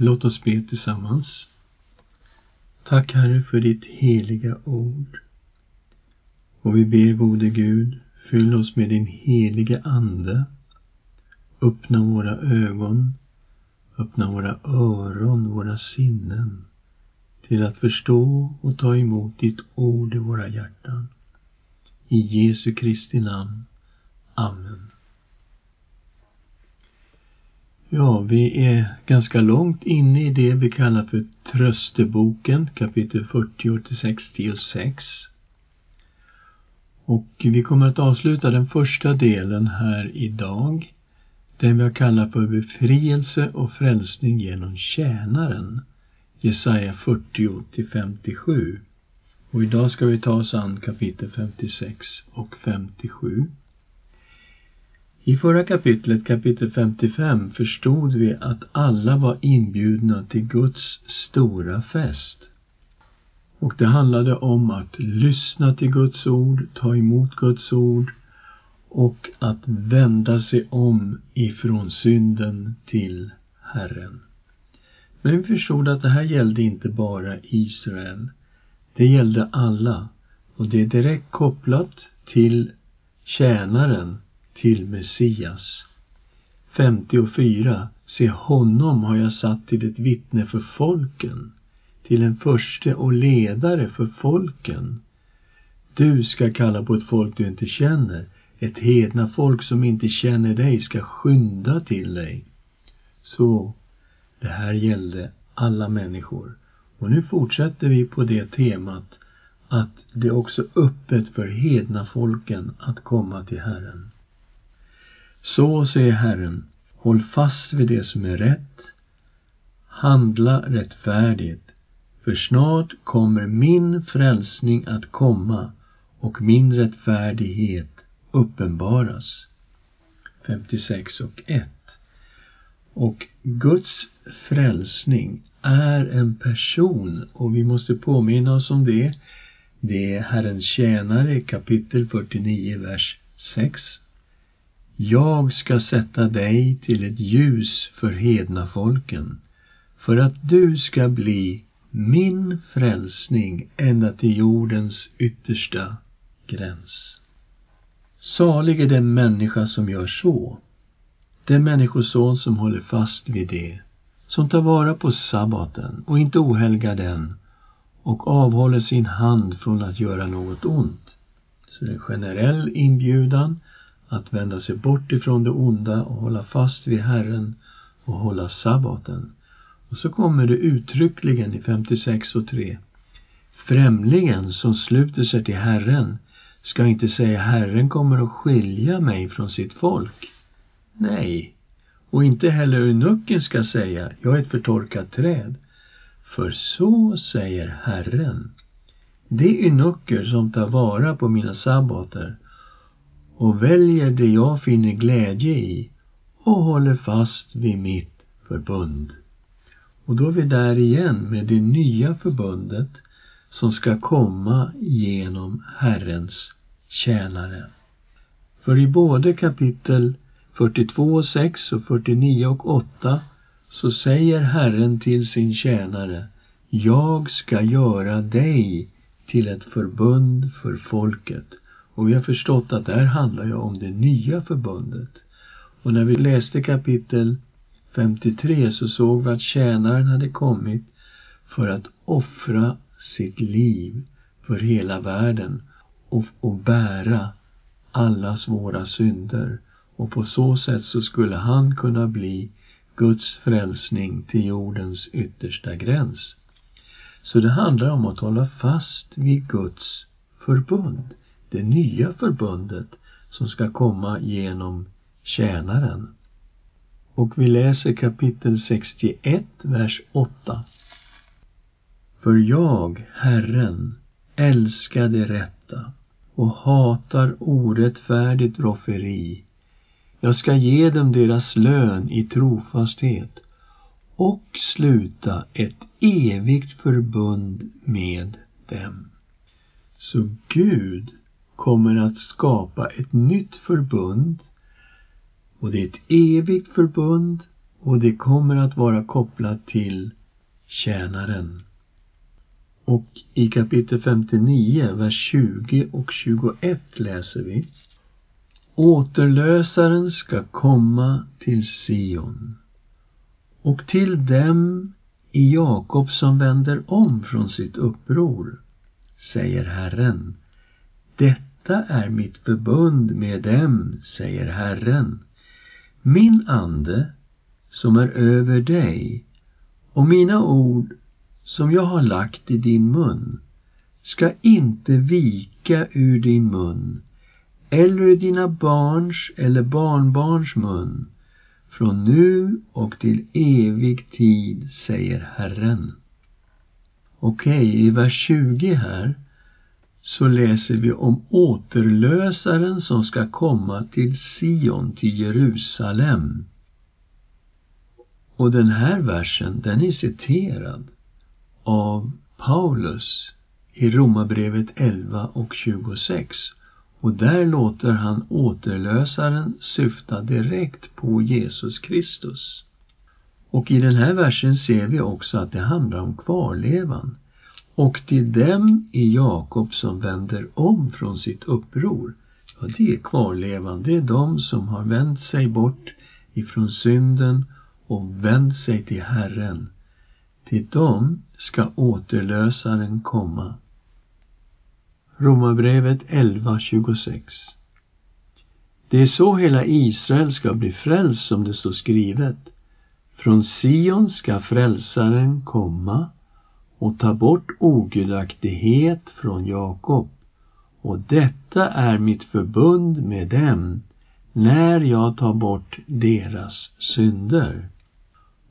Låt oss be tillsammans. Tack Herre för ditt heliga ord. Och vi ber gode Gud, fyll oss med din heliga Ande. Öppna våra ögon, öppna våra öron, våra sinnen till att förstå och ta emot ditt ord i våra hjärtan. I Jesu Kristi namn. Amen. Ja, vi är ganska långt inne i det vi kallar för Trösteboken, kapitel 40 till 66. Och vi kommer att avsluta den första delen här idag. Den vi har kallat för befrielse och frälsning genom tjänaren. Jesaja 40 till 57. Och idag ska vi ta oss an kapitel 56 och 57. I förra kapitlet, kapitel 55, förstod vi att alla var inbjudna till Guds stora fest. Och det handlade om att lyssna till Guds ord, ta emot Guds ord och att vända sig om ifrån synden till Herren. Men vi förstod att det här gällde inte bara Israel. Det gällde alla. Och det är direkt kopplat till tjänaren, till Messias. 54. Se, honom har jag satt till ett vittne för folken, till en förste och ledare för folken. Du ska kalla på ett folk du inte känner, ett hedna folk som inte känner dig ska skynda till dig. Så det här gällde alla människor. Och nu fortsätter vi på det temat att det är också öppet för hedna folken att komma till Herren. Så säger Herren, håll fast vid det som är rätt, handla rättfärdigt, för snart kommer min frälsning att komma och min rättfärdighet uppenbaras. 56 och 1. Och Guds frälsning är en person och vi måste påminna oss om det. Det är Herrens tjänare kapitel 49, vers 6. Jag ska sätta dig till ett ljus för hedna folken för att du ska bli min frälsning ända till jordens yttersta gräns. Salig är den människa som gör så den människoson som håller fast vid det, som tar vara på sabbaten och inte ohelgar den och avhåller sin hand från att göra något ont. Så det är en generell inbjudan att vända sig bort ifrån det onda och hålla fast vid Herren och hålla sabbaten. Och så kommer det uttryckligen i 56 och 3. Främlingen som sluter sig till Herren ska inte säga Herren kommer att skilja mig från sitt folk. Nej, och inte heller eunucken ska säga, jag är ett förtorkat träd. För så säger Herren, de eunucker som tar vara på mina sabbater och väljer det jag finner glädje i och håller fast vid mitt förbund. Och då är vi där igen med det nya förbundet som ska komma genom Herrens tjänare. För i både kapitel 42, och 6 och 49 och 8 så säger Herren till sin tjänare Jag ska göra dig till ett förbund för folket. Och vi har förstått att det här handlar ju om det nya förbundet. Och när vi läste kapitel 53 så såg vi att tjänaren hade kommit för att offra sitt liv för hela världen och, och bära allas våra synder och på så sätt så skulle han kunna bli Guds frälsning till jordens yttersta gräns. Så det handlar om att hålla fast vid Guds förbund, det nya förbundet som ska komma genom tjänaren. Och vi läser kapitel 61, vers 8. För jag, Herren, älskar det rätta och hatar orättfärdigt rofferi jag ska ge dem deras lön i trofasthet och sluta ett evigt förbund med dem. Så Gud kommer att skapa ett nytt förbund och det är ett evigt förbund och det kommer att vara kopplat till tjänaren. Och i kapitel 59, vers 20 och 21 läser vi Återlösaren ska komma till Sion och till dem i Jakob som vänder om från sitt uppror, säger Herren. Detta är mitt förbund med dem, säger Herren. Min ande som är över dig och mina ord som jag har lagt i din mun ska inte vika ur din mun eller ur dina barns eller barnbarns mun från nu och till evig tid, säger Herren. Okej, okay, i vers 20 här så läser vi om återlösaren som ska komma till Sion, till Jerusalem. Och den här versen, den är citerad av Paulus i Romarbrevet 11 och 26. Och där låter han återlösaren syfta direkt på Jesus Kristus. Och i den här versen ser vi också att det handlar om kvarlevan. Och till dem i Jakob som vänder om från sitt uppror. Ja, det är kvarlevan. Det är de som har vänt sig bort ifrån synden och vänt sig till Herren. Till dem ska återlösaren komma. Romarbrevet 11.26 Det är så hela Israel ska bli frälst som det står skrivet. Från Sion ska frälsaren komma och ta bort ogudaktighet från Jakob. Och detta är mitt förbund med dem när jag tar bort deras synder.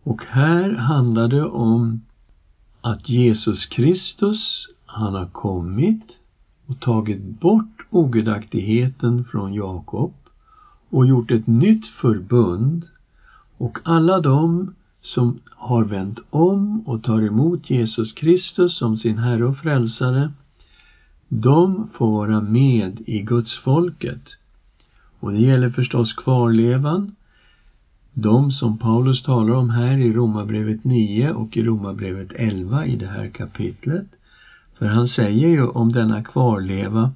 Och här handlar det om att Jesus Kristus, han har kommit och tagit bort ogudaktigheten från Jakob och gjort ett nytt förbund och alla de som har vänt om och tar emot Jesus Kristus som sin Herre och Frälsare, de får vara med i Guds folket. Och det gäller förstås kvarlevan, de som Paulus talar om här i Romarbrevet 9 och i Romarbrevet 11 i det här kapitlet. För han säger ju om denna kvarleva,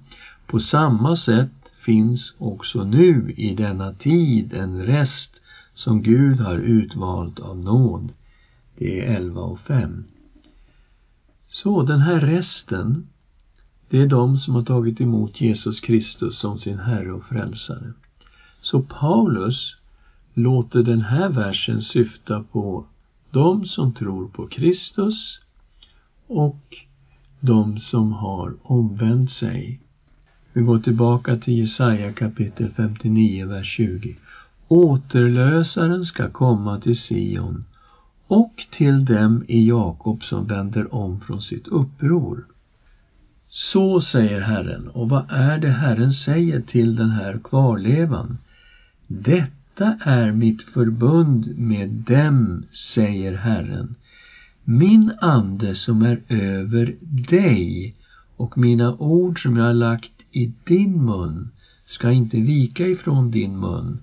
på samma sätt finns också nu i denna tid en rest som Gud har utvalt av nåd. Det är 11 och 5. Så den här resten, det är de som har tagit emot Jesus Kristus som sin Herre och Frälsare. Så Paulus låter den här versen syfta på de som tror på Kristus och de som har omvänt sig. Vi går tillbaka till Jesaja kapitel 59, vers 20. Återlösaren ska komma till Sion och till dem i Jakob som vänder om från sitt uppror. Så säger Herren, och vad är det Herren säger till den här kvarlevan? Detta är mitt förbund med dem, säger Herren min ande som är över dig och mina ord som jag har lagt i din mun ska inte vika ifrån din mun.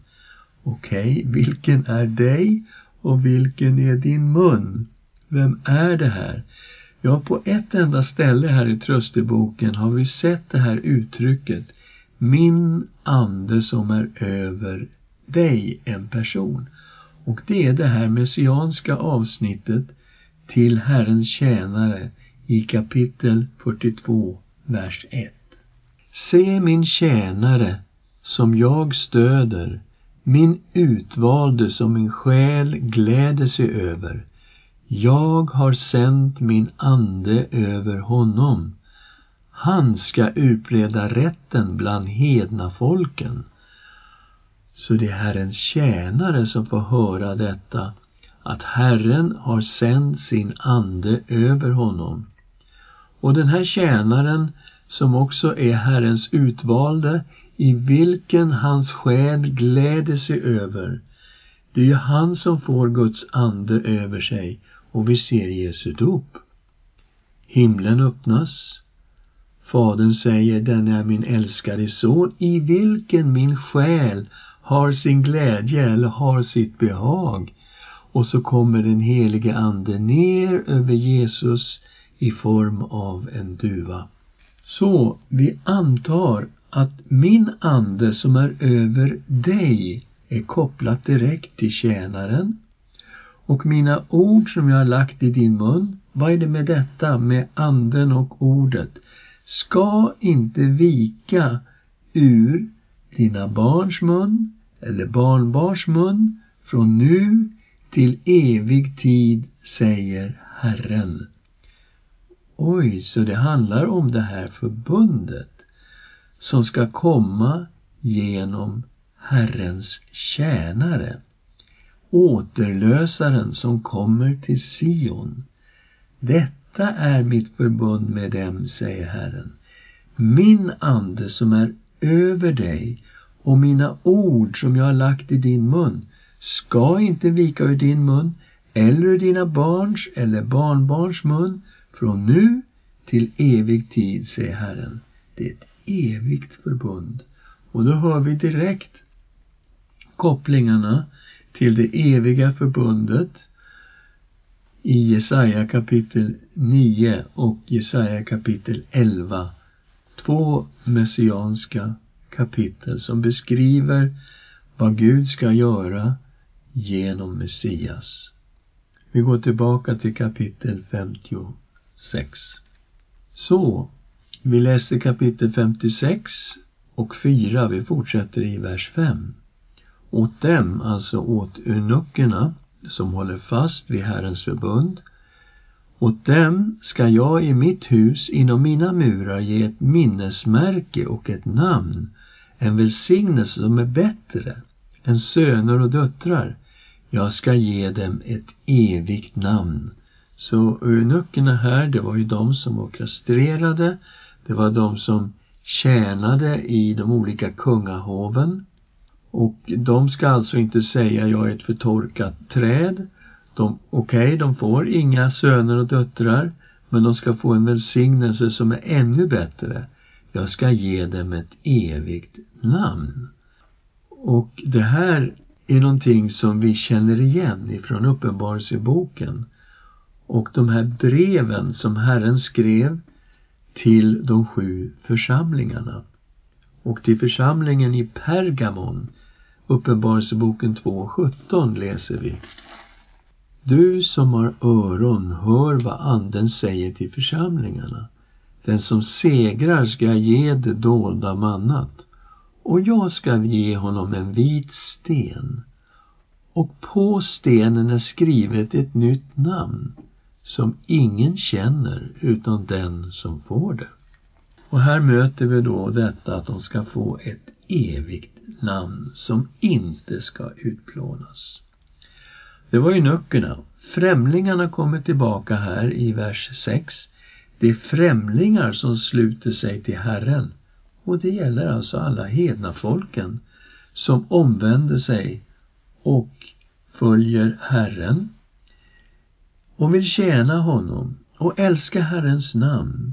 Okej, okay, vilken är dig och vilken är din mun? Vem är det här? Ja, på ett enda ställe här i trösteboken har vi sett det här uttrycket min ande som är över dig, en person. Och det är det här messianska avsnittet till Herrens tjänare i kapitel 42, vers 1. Se min tjänare som jag stöder, min utvalde som min själ gläder sig över. Jag har sänt min ande över honom. Han ska utbreda rätten bland hedna folken. Så det är Herrens tjänare som får höra detta att Herren har sänt sin ande över honom. Och den här tjänaren som också är Herrens utvalde i vilken hans själ gläder sig över. Det är ju han som får Guds ande över sig och vi ser Jesu dop. Himlen öppnas. Fadern säger, den är min älskade son i vilken min själ har sin glädje eller har sitt behag. och så kommer den helige Ande ner över Jesus i form av en duva. Så vi antar att min ande som är över dig är kopplat direkt till tjänaren. Och mina ord som jag har lagt i din mun, vad är det med detta med anden och ordet? Ska inte vika ur dina barns mun eller barnbarns mun från nu till evig tid, säger Herren. Oj, så det handlar om det här förbundet som ska komma genom Herrens tjänare. Återlösaren som kommer till Sion. Detta är mitt förbund med dem, säger Herren. Min ande som är över dig och mina ord som jag har lagt i din mun ska inte vika ur din mun eller ur dina barns eller barnbarns mun från nu till evig tid, säger Herren. Det är ett evigt förbund. Och då hör vi direkt kopplingarna till det eviga förbundet i Jesaja kapitel 9 och Jesaja kapitel 11. Två messianska kapitel som beskriver vad Gud ska göra genom Messias. Vi går tillbaka till kapitel 56. Så, vi läser kapitel 56 och 4. Vi fortsätter i vers 5. Åt dem, alltså åt eunuckerna som håller fast vid Herrens förbund, åt dem ska jag i mitt hus inom mina murar ge ett minnesmärke och ett namn, en välsignelse som är bättre än söner och döttrar. Jag ska ge dem ett evigt namn. Så eunuckerna här, det var ju de som var kastrerade, det var de som tjänade i de olika kungahoven. Och de ska alltså inte säga jag är ett förtorkat träd. Okej, okay, de får inga söner och döttrar, men de ska få en välsignelse som är ännu bättre. Jag ska ge dem ett evigt namn. Och det här är någonting som vi känner igen ifrån Uppenbarelseboken och de här breven som Herren skrev till de sju församlingarna. Och till församlingen i Pergamon, Uppenbarelseboken 2.17 läser vi. Du som har öron, hör vad Anden säger till församlingarna. Den som segrar ska ge det dolda mannat och jag ska ge honom en vit sten och på stenen är skrivet ett nytt namn som ingen känner utan den som får det. Och här möter vi då detta att de ska få ett evigt namn som inte ska utplånas. Det var ju nuckerna. Främlingarna kommer tillbaka här i vers 6. Det är främlingar som sluter sig till Herren. Och det gäller alltså alla hedna folken som omvänder sig och följer Herren och vill tjäna honom och älska Herrens namn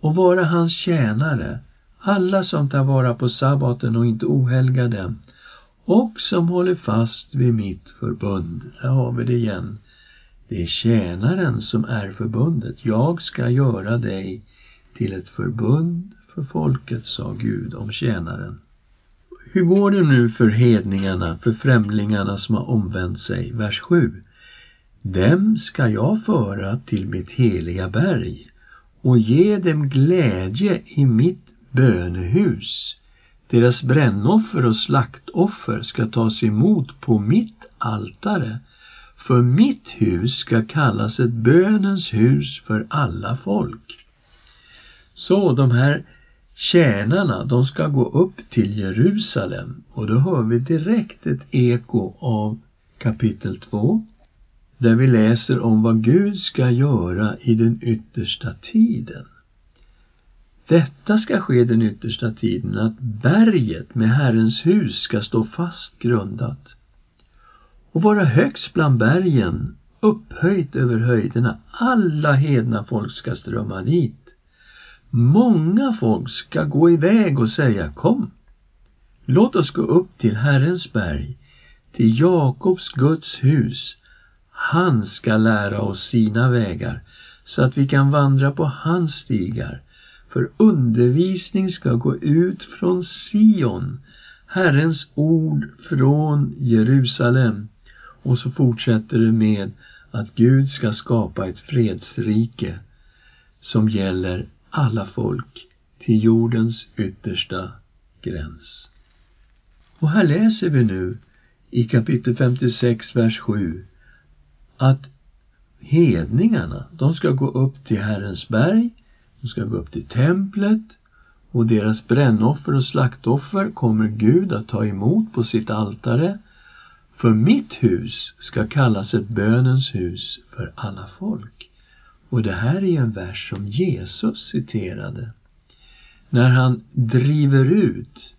och vara hans tjänare, alla som tar vara på sabbaten och inte ohelgar den och som håller fast vid mitt förbund. Där har vi det igen. Det är tjänaren som är förbundet. Jag ska göra dig till ett förbund för folket, sa Gud om tjänaren. Hur går det nu för hedningarna, för främlingarna som har omvänt sig? Vers 7. Dem ska jag föra till mitt heliga berg och ge dem glädje i mitt bönehus. Deras brännoffer och slaktoffer ska tas emot på mitt altare, för mitt hus ska kallas ett bönens hus för alla folk. Så de här tjänarna, de ska gå upp till Jerusalem och då hör vi direkt ett eko av kapitel 2 där vi läser om vad Gud ska göra i den yttersta tiden. Detta ska ske den yttersta tiden, att berget med Herrens hus ska stå fast grundat och vara högst bland bergen, upphöjt över höjderna. Alla hedna folk ska strömma dit. Många folk ska gå iväg och säga Kom, låt oss gå upp till Herrens berg, till Jakobs Guds hus, han ska lära oss sina vägar så att vi kan vandra på hans stigar. För undervisning ska gå ut från Sion, Herrens ord från Jerusalem. Och så fortsätter det med att Gud ska skapa ett fredsrike som gäller alla folk till jordens yttersta gräns. Och här läser vi nu i kapitel 56, vers 7 att hedningarna, de ska gå upp till Herrens berg, de ska gå upp till templet och deras brännoffer och slaktoffer kommer Gud att ta emot på sitt altare. För mitt hus ska kallas ett bönens hus för alla folk. Och det här är en vers som Jesus citerade. När han driver ut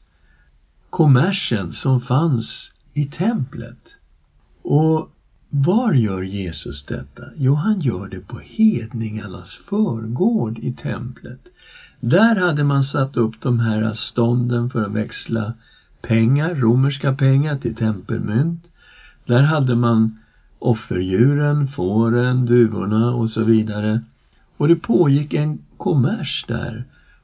kommersen som fanns i templet. Och var gör Jesus detta? Jo, han gör det på hedningarnas förgård i templet. Där hade man satt upp de här stånden för att växla pengar, romerska pengar, till tempelmynt. Där hade man offerdjuren, fåren, duvorna och så vidare. Och det pågick en kommers där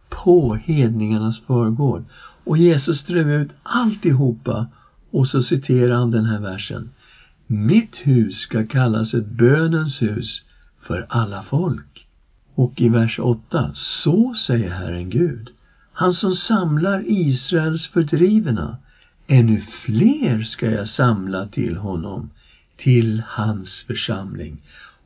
på hedningarnas förgård. Och Jesus drev ut alltihopa och så citerar han den här versen. Mitt hus ska kallas ett bönens hus för alla folk. Och i vers 8, så säger Herren Gud, han som samlar Israels fördrivna, ännu fler ska jag samla till honom, till hans församling.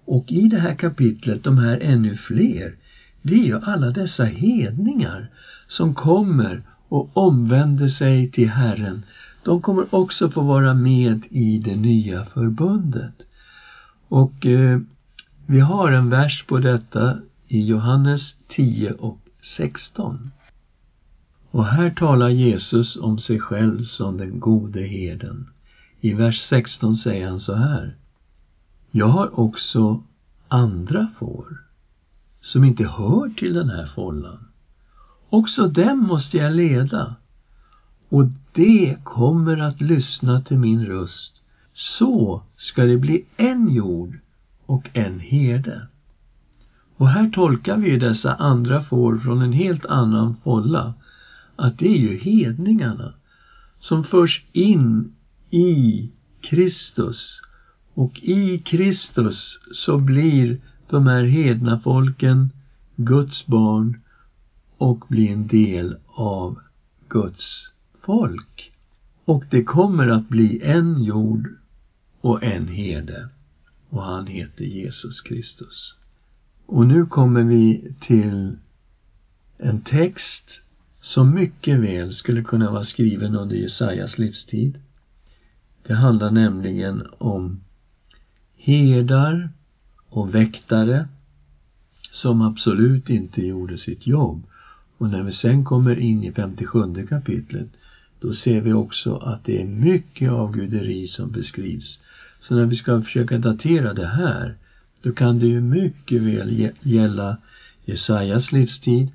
Och i det här kapitlet, de här ännu fler, det är ju alla dessa hedningar som kommer och omvänder sig till Herren de kommer också få vara med i det nya förbundet. Och eh, vi har en vers på detta i Johannes 10 och 16. Och här talar Jesus om sig själv som den gode herden. I vers 16 säger han så här. Jag har också andra får som inte hör till den här follan. Också dem måste jag leda och de kommer att lyssna till min röst. Så ska det bli en jord och en herde. Och här tolkar vi dessa andra får från en helt annan folla. Att det är ju hedningarna som förs in i Kristus. Och i Kristus så blir de här hedna folken Guds barn och blir en del av Guds folk. Och det kommer att bli en jord och en herde. Och han heter Jesus Kristus. Och nu kommer vi till en text som mycket väl skulle kunna vara skriven under Jesajas livstid. Det handlar nämligen om herdar och väktare som absolut inte gjorde sitt jobb. Och när vi sen kommer in i 57 kapitlet då ser vi också att det är mycket avguderi som beskrivs. Så när vi ska försöka datera det här, då kan det ju mycket väl gälla Jesajas livstid.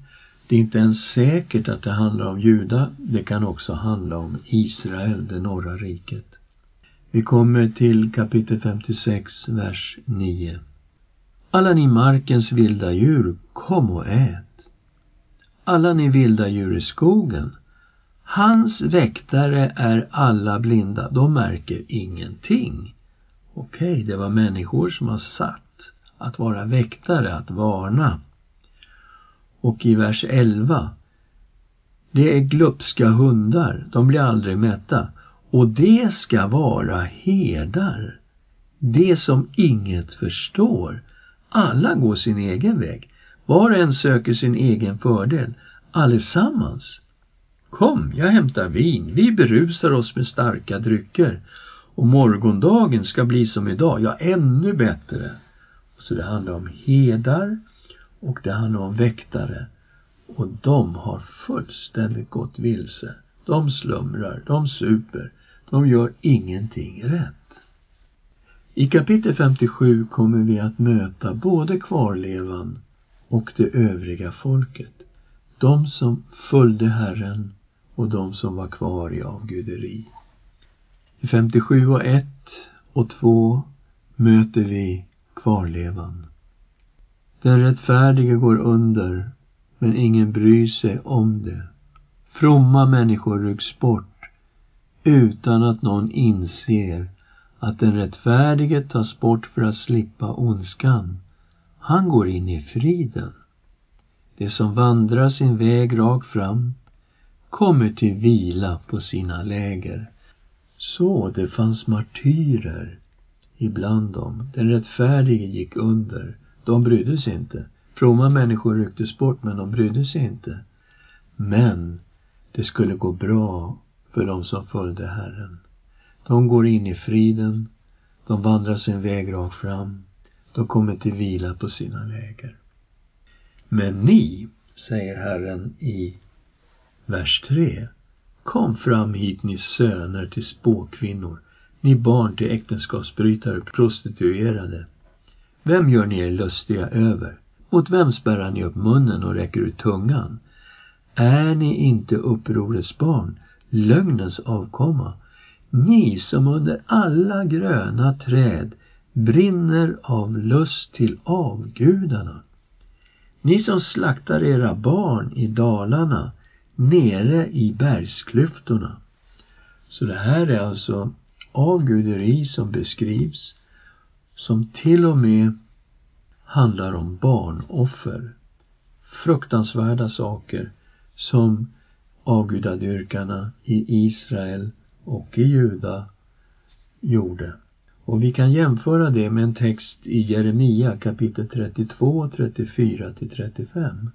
Det är inte ens säkert att det handlar om Juda, det kan också handla om Israel, det norra riket. Vi kommer till kapitel 56, vers 9. Alla ni markens vilda djur, kom och ät. Alla ni vilda djur i skogen, Hans väktare är alla blinda, de märker ingenting. Okej, okay, det var människor som har satt att vara väktare, att varna. Och i vers 11. Det är glupska hundar, de blir aldrig mätta. Och det ska vara herdar. Det som inget förstår. Alla går sin egen väg. Var och en söker sin egen fördel. Allesammans. Kom, jag hämtar vin, vi berusar oss med starka drycker och morgondagen ska bli som idag, ja ännu bättre. Så det handlar om herdar och det handlar om väktare och de har fullständigt gått vilse. De slumrar, de super, de gör ingenting rätt. I kapitel 57 kommer vi att möta både kvarlevan och det övriga folket. De som följde Herren och de som var kvar i avguderi. I 57 och 1 och 2 möter vi kvarlevan. Den rättfärdige går under, men ingen bryr sig om det. Fromma människor rycks bort utan att någon inser att den rättfärdige tas bort för att slippa ondskan. Han går in i friden. Det som vandrar sin väg rakt fram kommer till vila på sina läger. Så det fanns martyrer ibland dem. Den rättfärdige gick under. De brydde sig inte. Fromma människor rycktes bort, men de brydde sig inte. Men det skulle gå bra för de som följde Herren. De går in i friden, de vandrar sin väg rakt fram, de kommer till vila på sina läger. Men ni, säger Herren i vers 3, kom fram hit ni söner till spåkvinnor, ni barn till äktenskapsbrytare, prostituerade. Vem gör ni er lustiga över? Mot vem spärrar ni upp munnen och räcker ut tungan? Är ni inte upprorets barn, lögnens avkomma? Ni som under alla gröna träd brinner av lust till avgudarna. Ni som slaktar era barn i dalarna, nere i bergsklyftorna. Så det här är alltså avguderi som beskrivs som till och med handlar om barnoffer. Fruktansvärda saker som avgudadyrkarna i Israel och i Juda gjorde. Och vi kan jämföra det med en text i Jeremia kapitel 32, 34 till 35.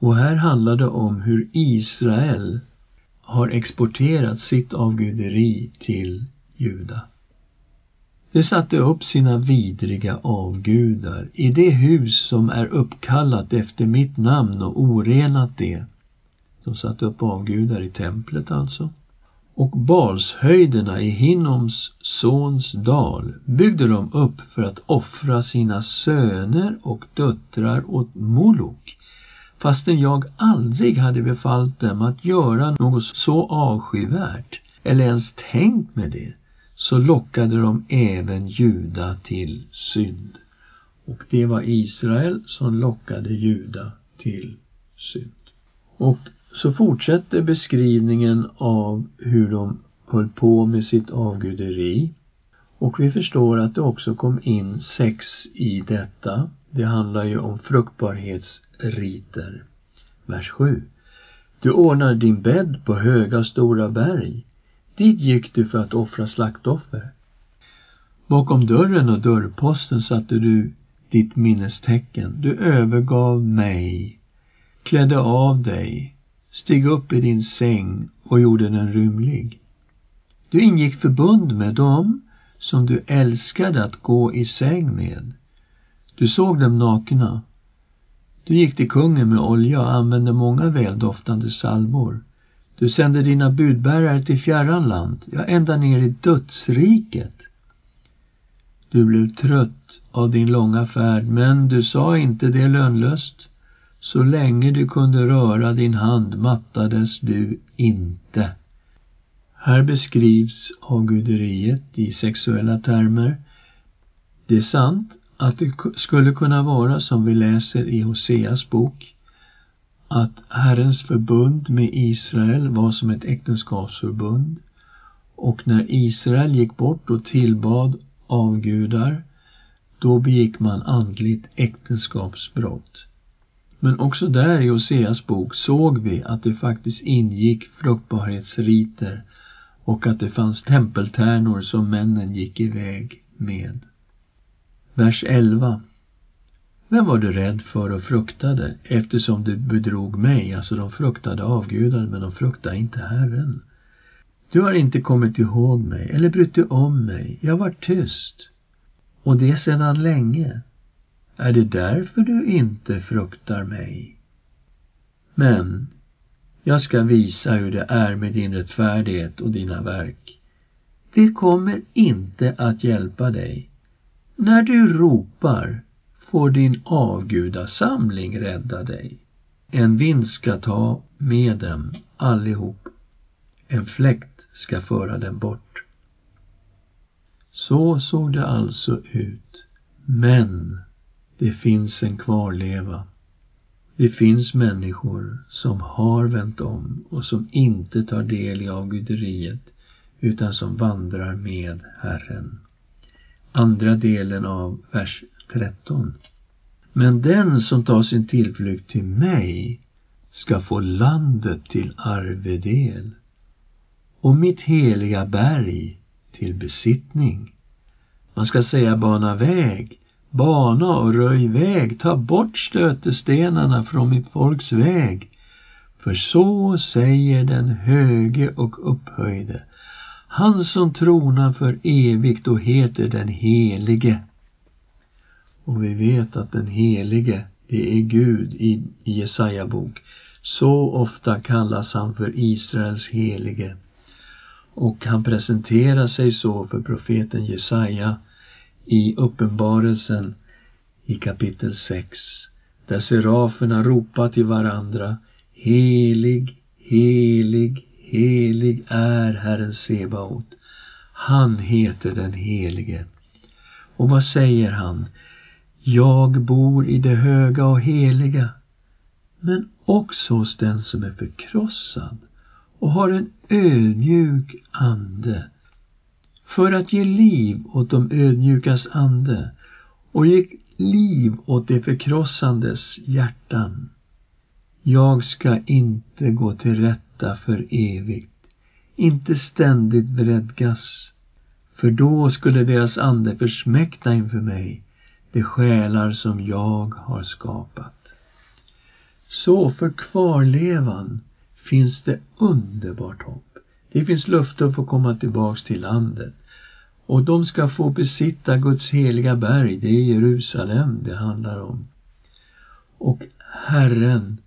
Och här handlar det om hur Israel har exporterat sitt avguderi till Juda. De satte upp sina vidriga avgudar i det hus som är uppkallat efter mitt namn och orenat det. De satte upp avgudar i templet alltså. Och Balshöjderna i Hinnoms sons dal byggde de upp för att offra sina söner och döttrar åt Molok fastän jag aldrig hade befallt dem att göra något så avskyvärt eller ens tänkt med det så lockade de även Juda till synd. Och det var Israel som lockade Juda till synd. Och så fortsätter beskrivningen av hur de höll på med sitt avguderi. Och vi förstår att det också kom in sex i detta. Det handlar ju om fruktbarhetsriter. Vers 7. Du ordnade din bädd på höga stora berg. Dit gick du för att offra slaktoffer. Bakom dörren och dörrposten satte du ditt minnestecken. Du övergav mig, klädde av dig, steg upp i din säng och gjorde den rymlig. Du ingick förbund med dem som du älskade att gå i säng med. Du såg dem nakna. Du gick till kungen med olja och använde många väldoftande salvor. Du sände dina budbärare till fjärran land, ja, ända ner i dödsriket. Du blev trött av din långa färd, men du sa inte det lönlöst. Så länge du kunde röra din hand mattades du inte. Här beskrivs avguderiet i sexuella termer. Det är sant att det skulle kunna vara som vi läser i Hoseas bok att Herrens förbund med Israel var som ett äktenskapsförbund och när Israel gick bort och tillbad avgudar då begick man andligt äktenskapsbrott. Men också där i Hoseas bok såg vi att det faktiskt ingick fruktbarhetsriter och att det fanns tempeltärnor som männen gick iväg med. Vers 11 vem var du rädd för och fruktade eftersom du bedrog mig? Alltså de fruktade avgudar men de fruktade inte Herren. Du har inte kommit ihåg mig eller brytt dig om mig. Jag var tyst. Och det sedan länge. Är det därför du inte fruktar mig? Men jag ska visa hur det är med din rättfärdighet och dina verk. Det kommer inte att hjälpa dig. När du ropar får din avgudasamling rädda dig. En vind ska ta med dem allihop. En fläkt ska föra dem bort. Så såg det alltså ut. Men det finns en kvarleva. Det finns människor som har vänt om och som inte tar del i avguderiet utan som vandrar med Herren. Andra delen av vers 13. Men den som tar sin tillflykt till mig ska få landet till arvedel och mitt heliga berg till besittning. Man ska säga bana väg, bana och röj väg, ta bort stötestenarna från mitt folks väg. För så säger den höge och upphöjde, han som tronar för evigt och heter den helige. Och vi vet att den helige, det är Gud i Jesaja bok. Så ofta kallas han för Israels helige. Och han presenterar sig så för profeten Jesaja i Uppenbarelsen i kapitel 6 där seraferna ropar till varandra Helig, helig, helig är Herren Sebaot. Han heter den helige. Och vad säger han? Jag bor i det höga och heliga, men också hos den som är förkrossad och har en ödmjuk ande för att ge liv åt de ödmjukas ande och ge liv åt de förkrossandes hjärtan. Jag ska inte gå till rätta för evigt, inte ständigt vredgas, för då skulle deras ande försmäkta inför mig, de själar som jag har skapat. Så för kvarlevan finns det underbart hopp. Det finns löfte att få komma tillbaks till landet. Och de ska få besitta Guds heliga berg, det är Jerusalem det handlar om. Och Herren,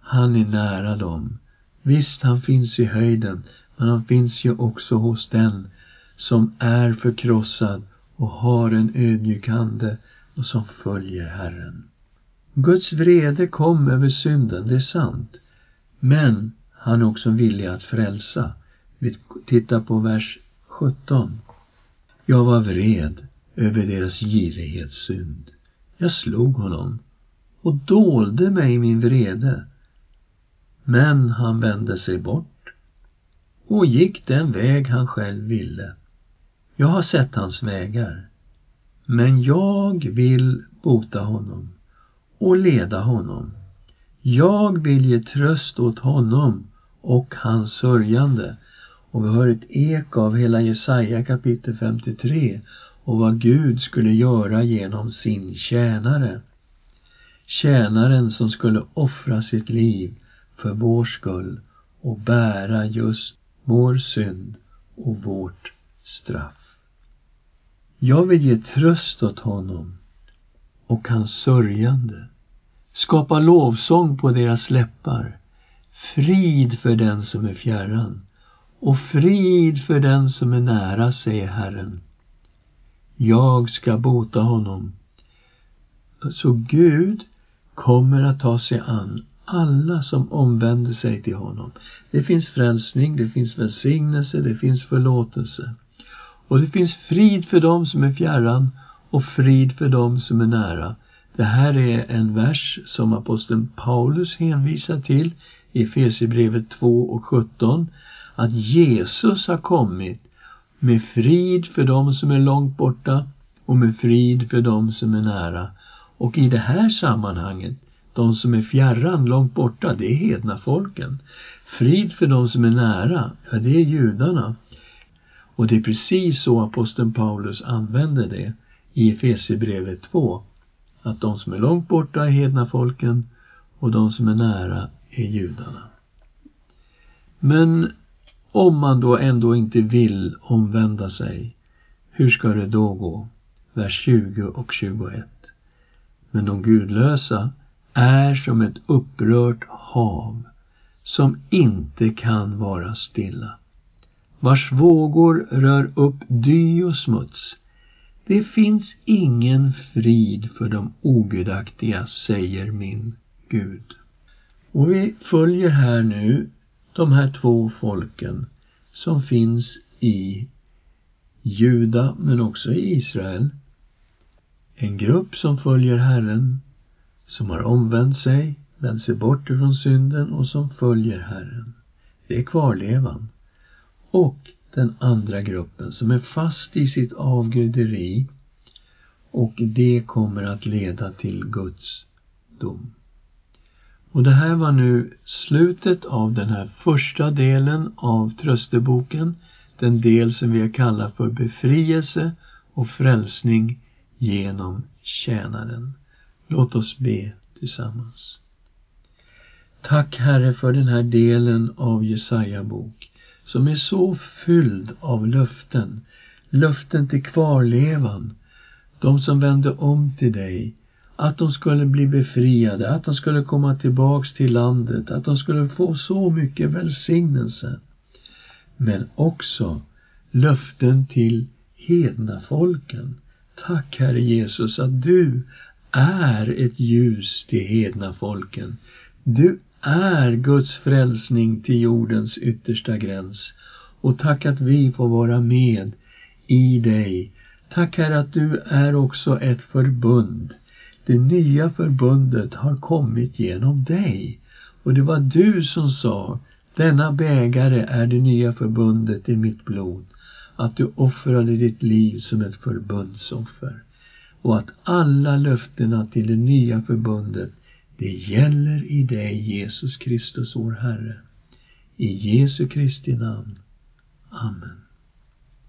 han är nära dem. Visst, han finns i höjden, men han finns ju också hos den som är förkrossad och har en ödmjuk ande och som följer Herren. Guds vrede kom över synden, det är sant. Men han är också villig att frälsa. Vi tittar på vers 17. Jag var vred över deras girighetssynd. Jag slog honom och dolde mig i min vrede. Men han vände sig bort och gick den väg han själv ville. Jag har sett hans vägar, men jag vill bota honom och leda honom. Jag vill ge tröst åt honom och hans sörjande. Och vi hör ett eko av hela Jesaja kapitel 53 och vad Gud skulle göra genom sin tjänare. Tjänaren som skulle offra sitt liv för vår skull och bära just vår synd och vårt straff. Jag vill ge tröst åt honom och hans sörjande. Skapa lovsång på deras läppar. Frid för den som är fjärran och frid för den som är nära, säger Herren. Jag ska bota honom. Så Gud kommer att ta sig an alla som omvänder sig till honom. Det finns frälsning, det finns välsignelse, det finns förlåtelse. Och det finns frid för dem som är fjärran och frid för dem som är nära. Det här är en vers som aposteln Paulus hänvisar till i Efesierbrevet 2 och 17 att Jesus har kommit med frid för dem som är långt borta och med frid för dem som är nära. Och i det här sammanhanget, de som är fjärran, långt borta, det är hedna folken. Frid för dem som är nära, ja det är judarna. Och det är precis så aposteln Paulus använder det i Efesierbrevet 2. Att de som är långt borta är hedna folken och de som är nära är judarna. Men om man då ändå inte vill omvända sig, hur ska det då gå? Vers 20 och 21. Men de gudlösa är som ett upprört hav som inte kan vara stilla, vars vågor rör upp dy och smuts. Det finns ingen frid för de ogudaktiga, säger min Gud. Och vi följer här nu de här två folken som finns i Juda men också i Israel. En grupp som följer Herren, som har omvänt sig, vänt sig bort ifrån synden och som följer Herren. Det är kvarlevan. Och den andra gruppen som är fast i sitt avguderi och det kommer att leda till Guds dom. Och det här var nu slutet av den här första delen av trösteboken, den del som vi har kallat för befrielse och frälsning genom tjänaren. Låt oss be tillsammans. Tack Herre för den här delen av Jesaja bok som är så fylld av löften, löften till kvarlevan, de som vände om till dig, att de skulle bli befriade, att de skulle komma tillbaks till landet, att de skulle få så mycket välsignelse. Men också löften till hedna folken. Tack Herre Jesus att du är ett ljus till hedna folken. Du är Guds frälsning till jordens yttersta gräns. Och tack att vi får vara med i dig. Tack Herre att du är också ett förbund. Det nya förbundet har kommit genom dig. Och det var du som sa, denna bägare är det nya förbundet i mitt blod. Att du offrade ditt liv som ett förbundsoffer. Och att alla löftena till det nya förbundet det gäller i dig, Jesus Kristus, vår Herre. I Jesu Kristi namn. Amen.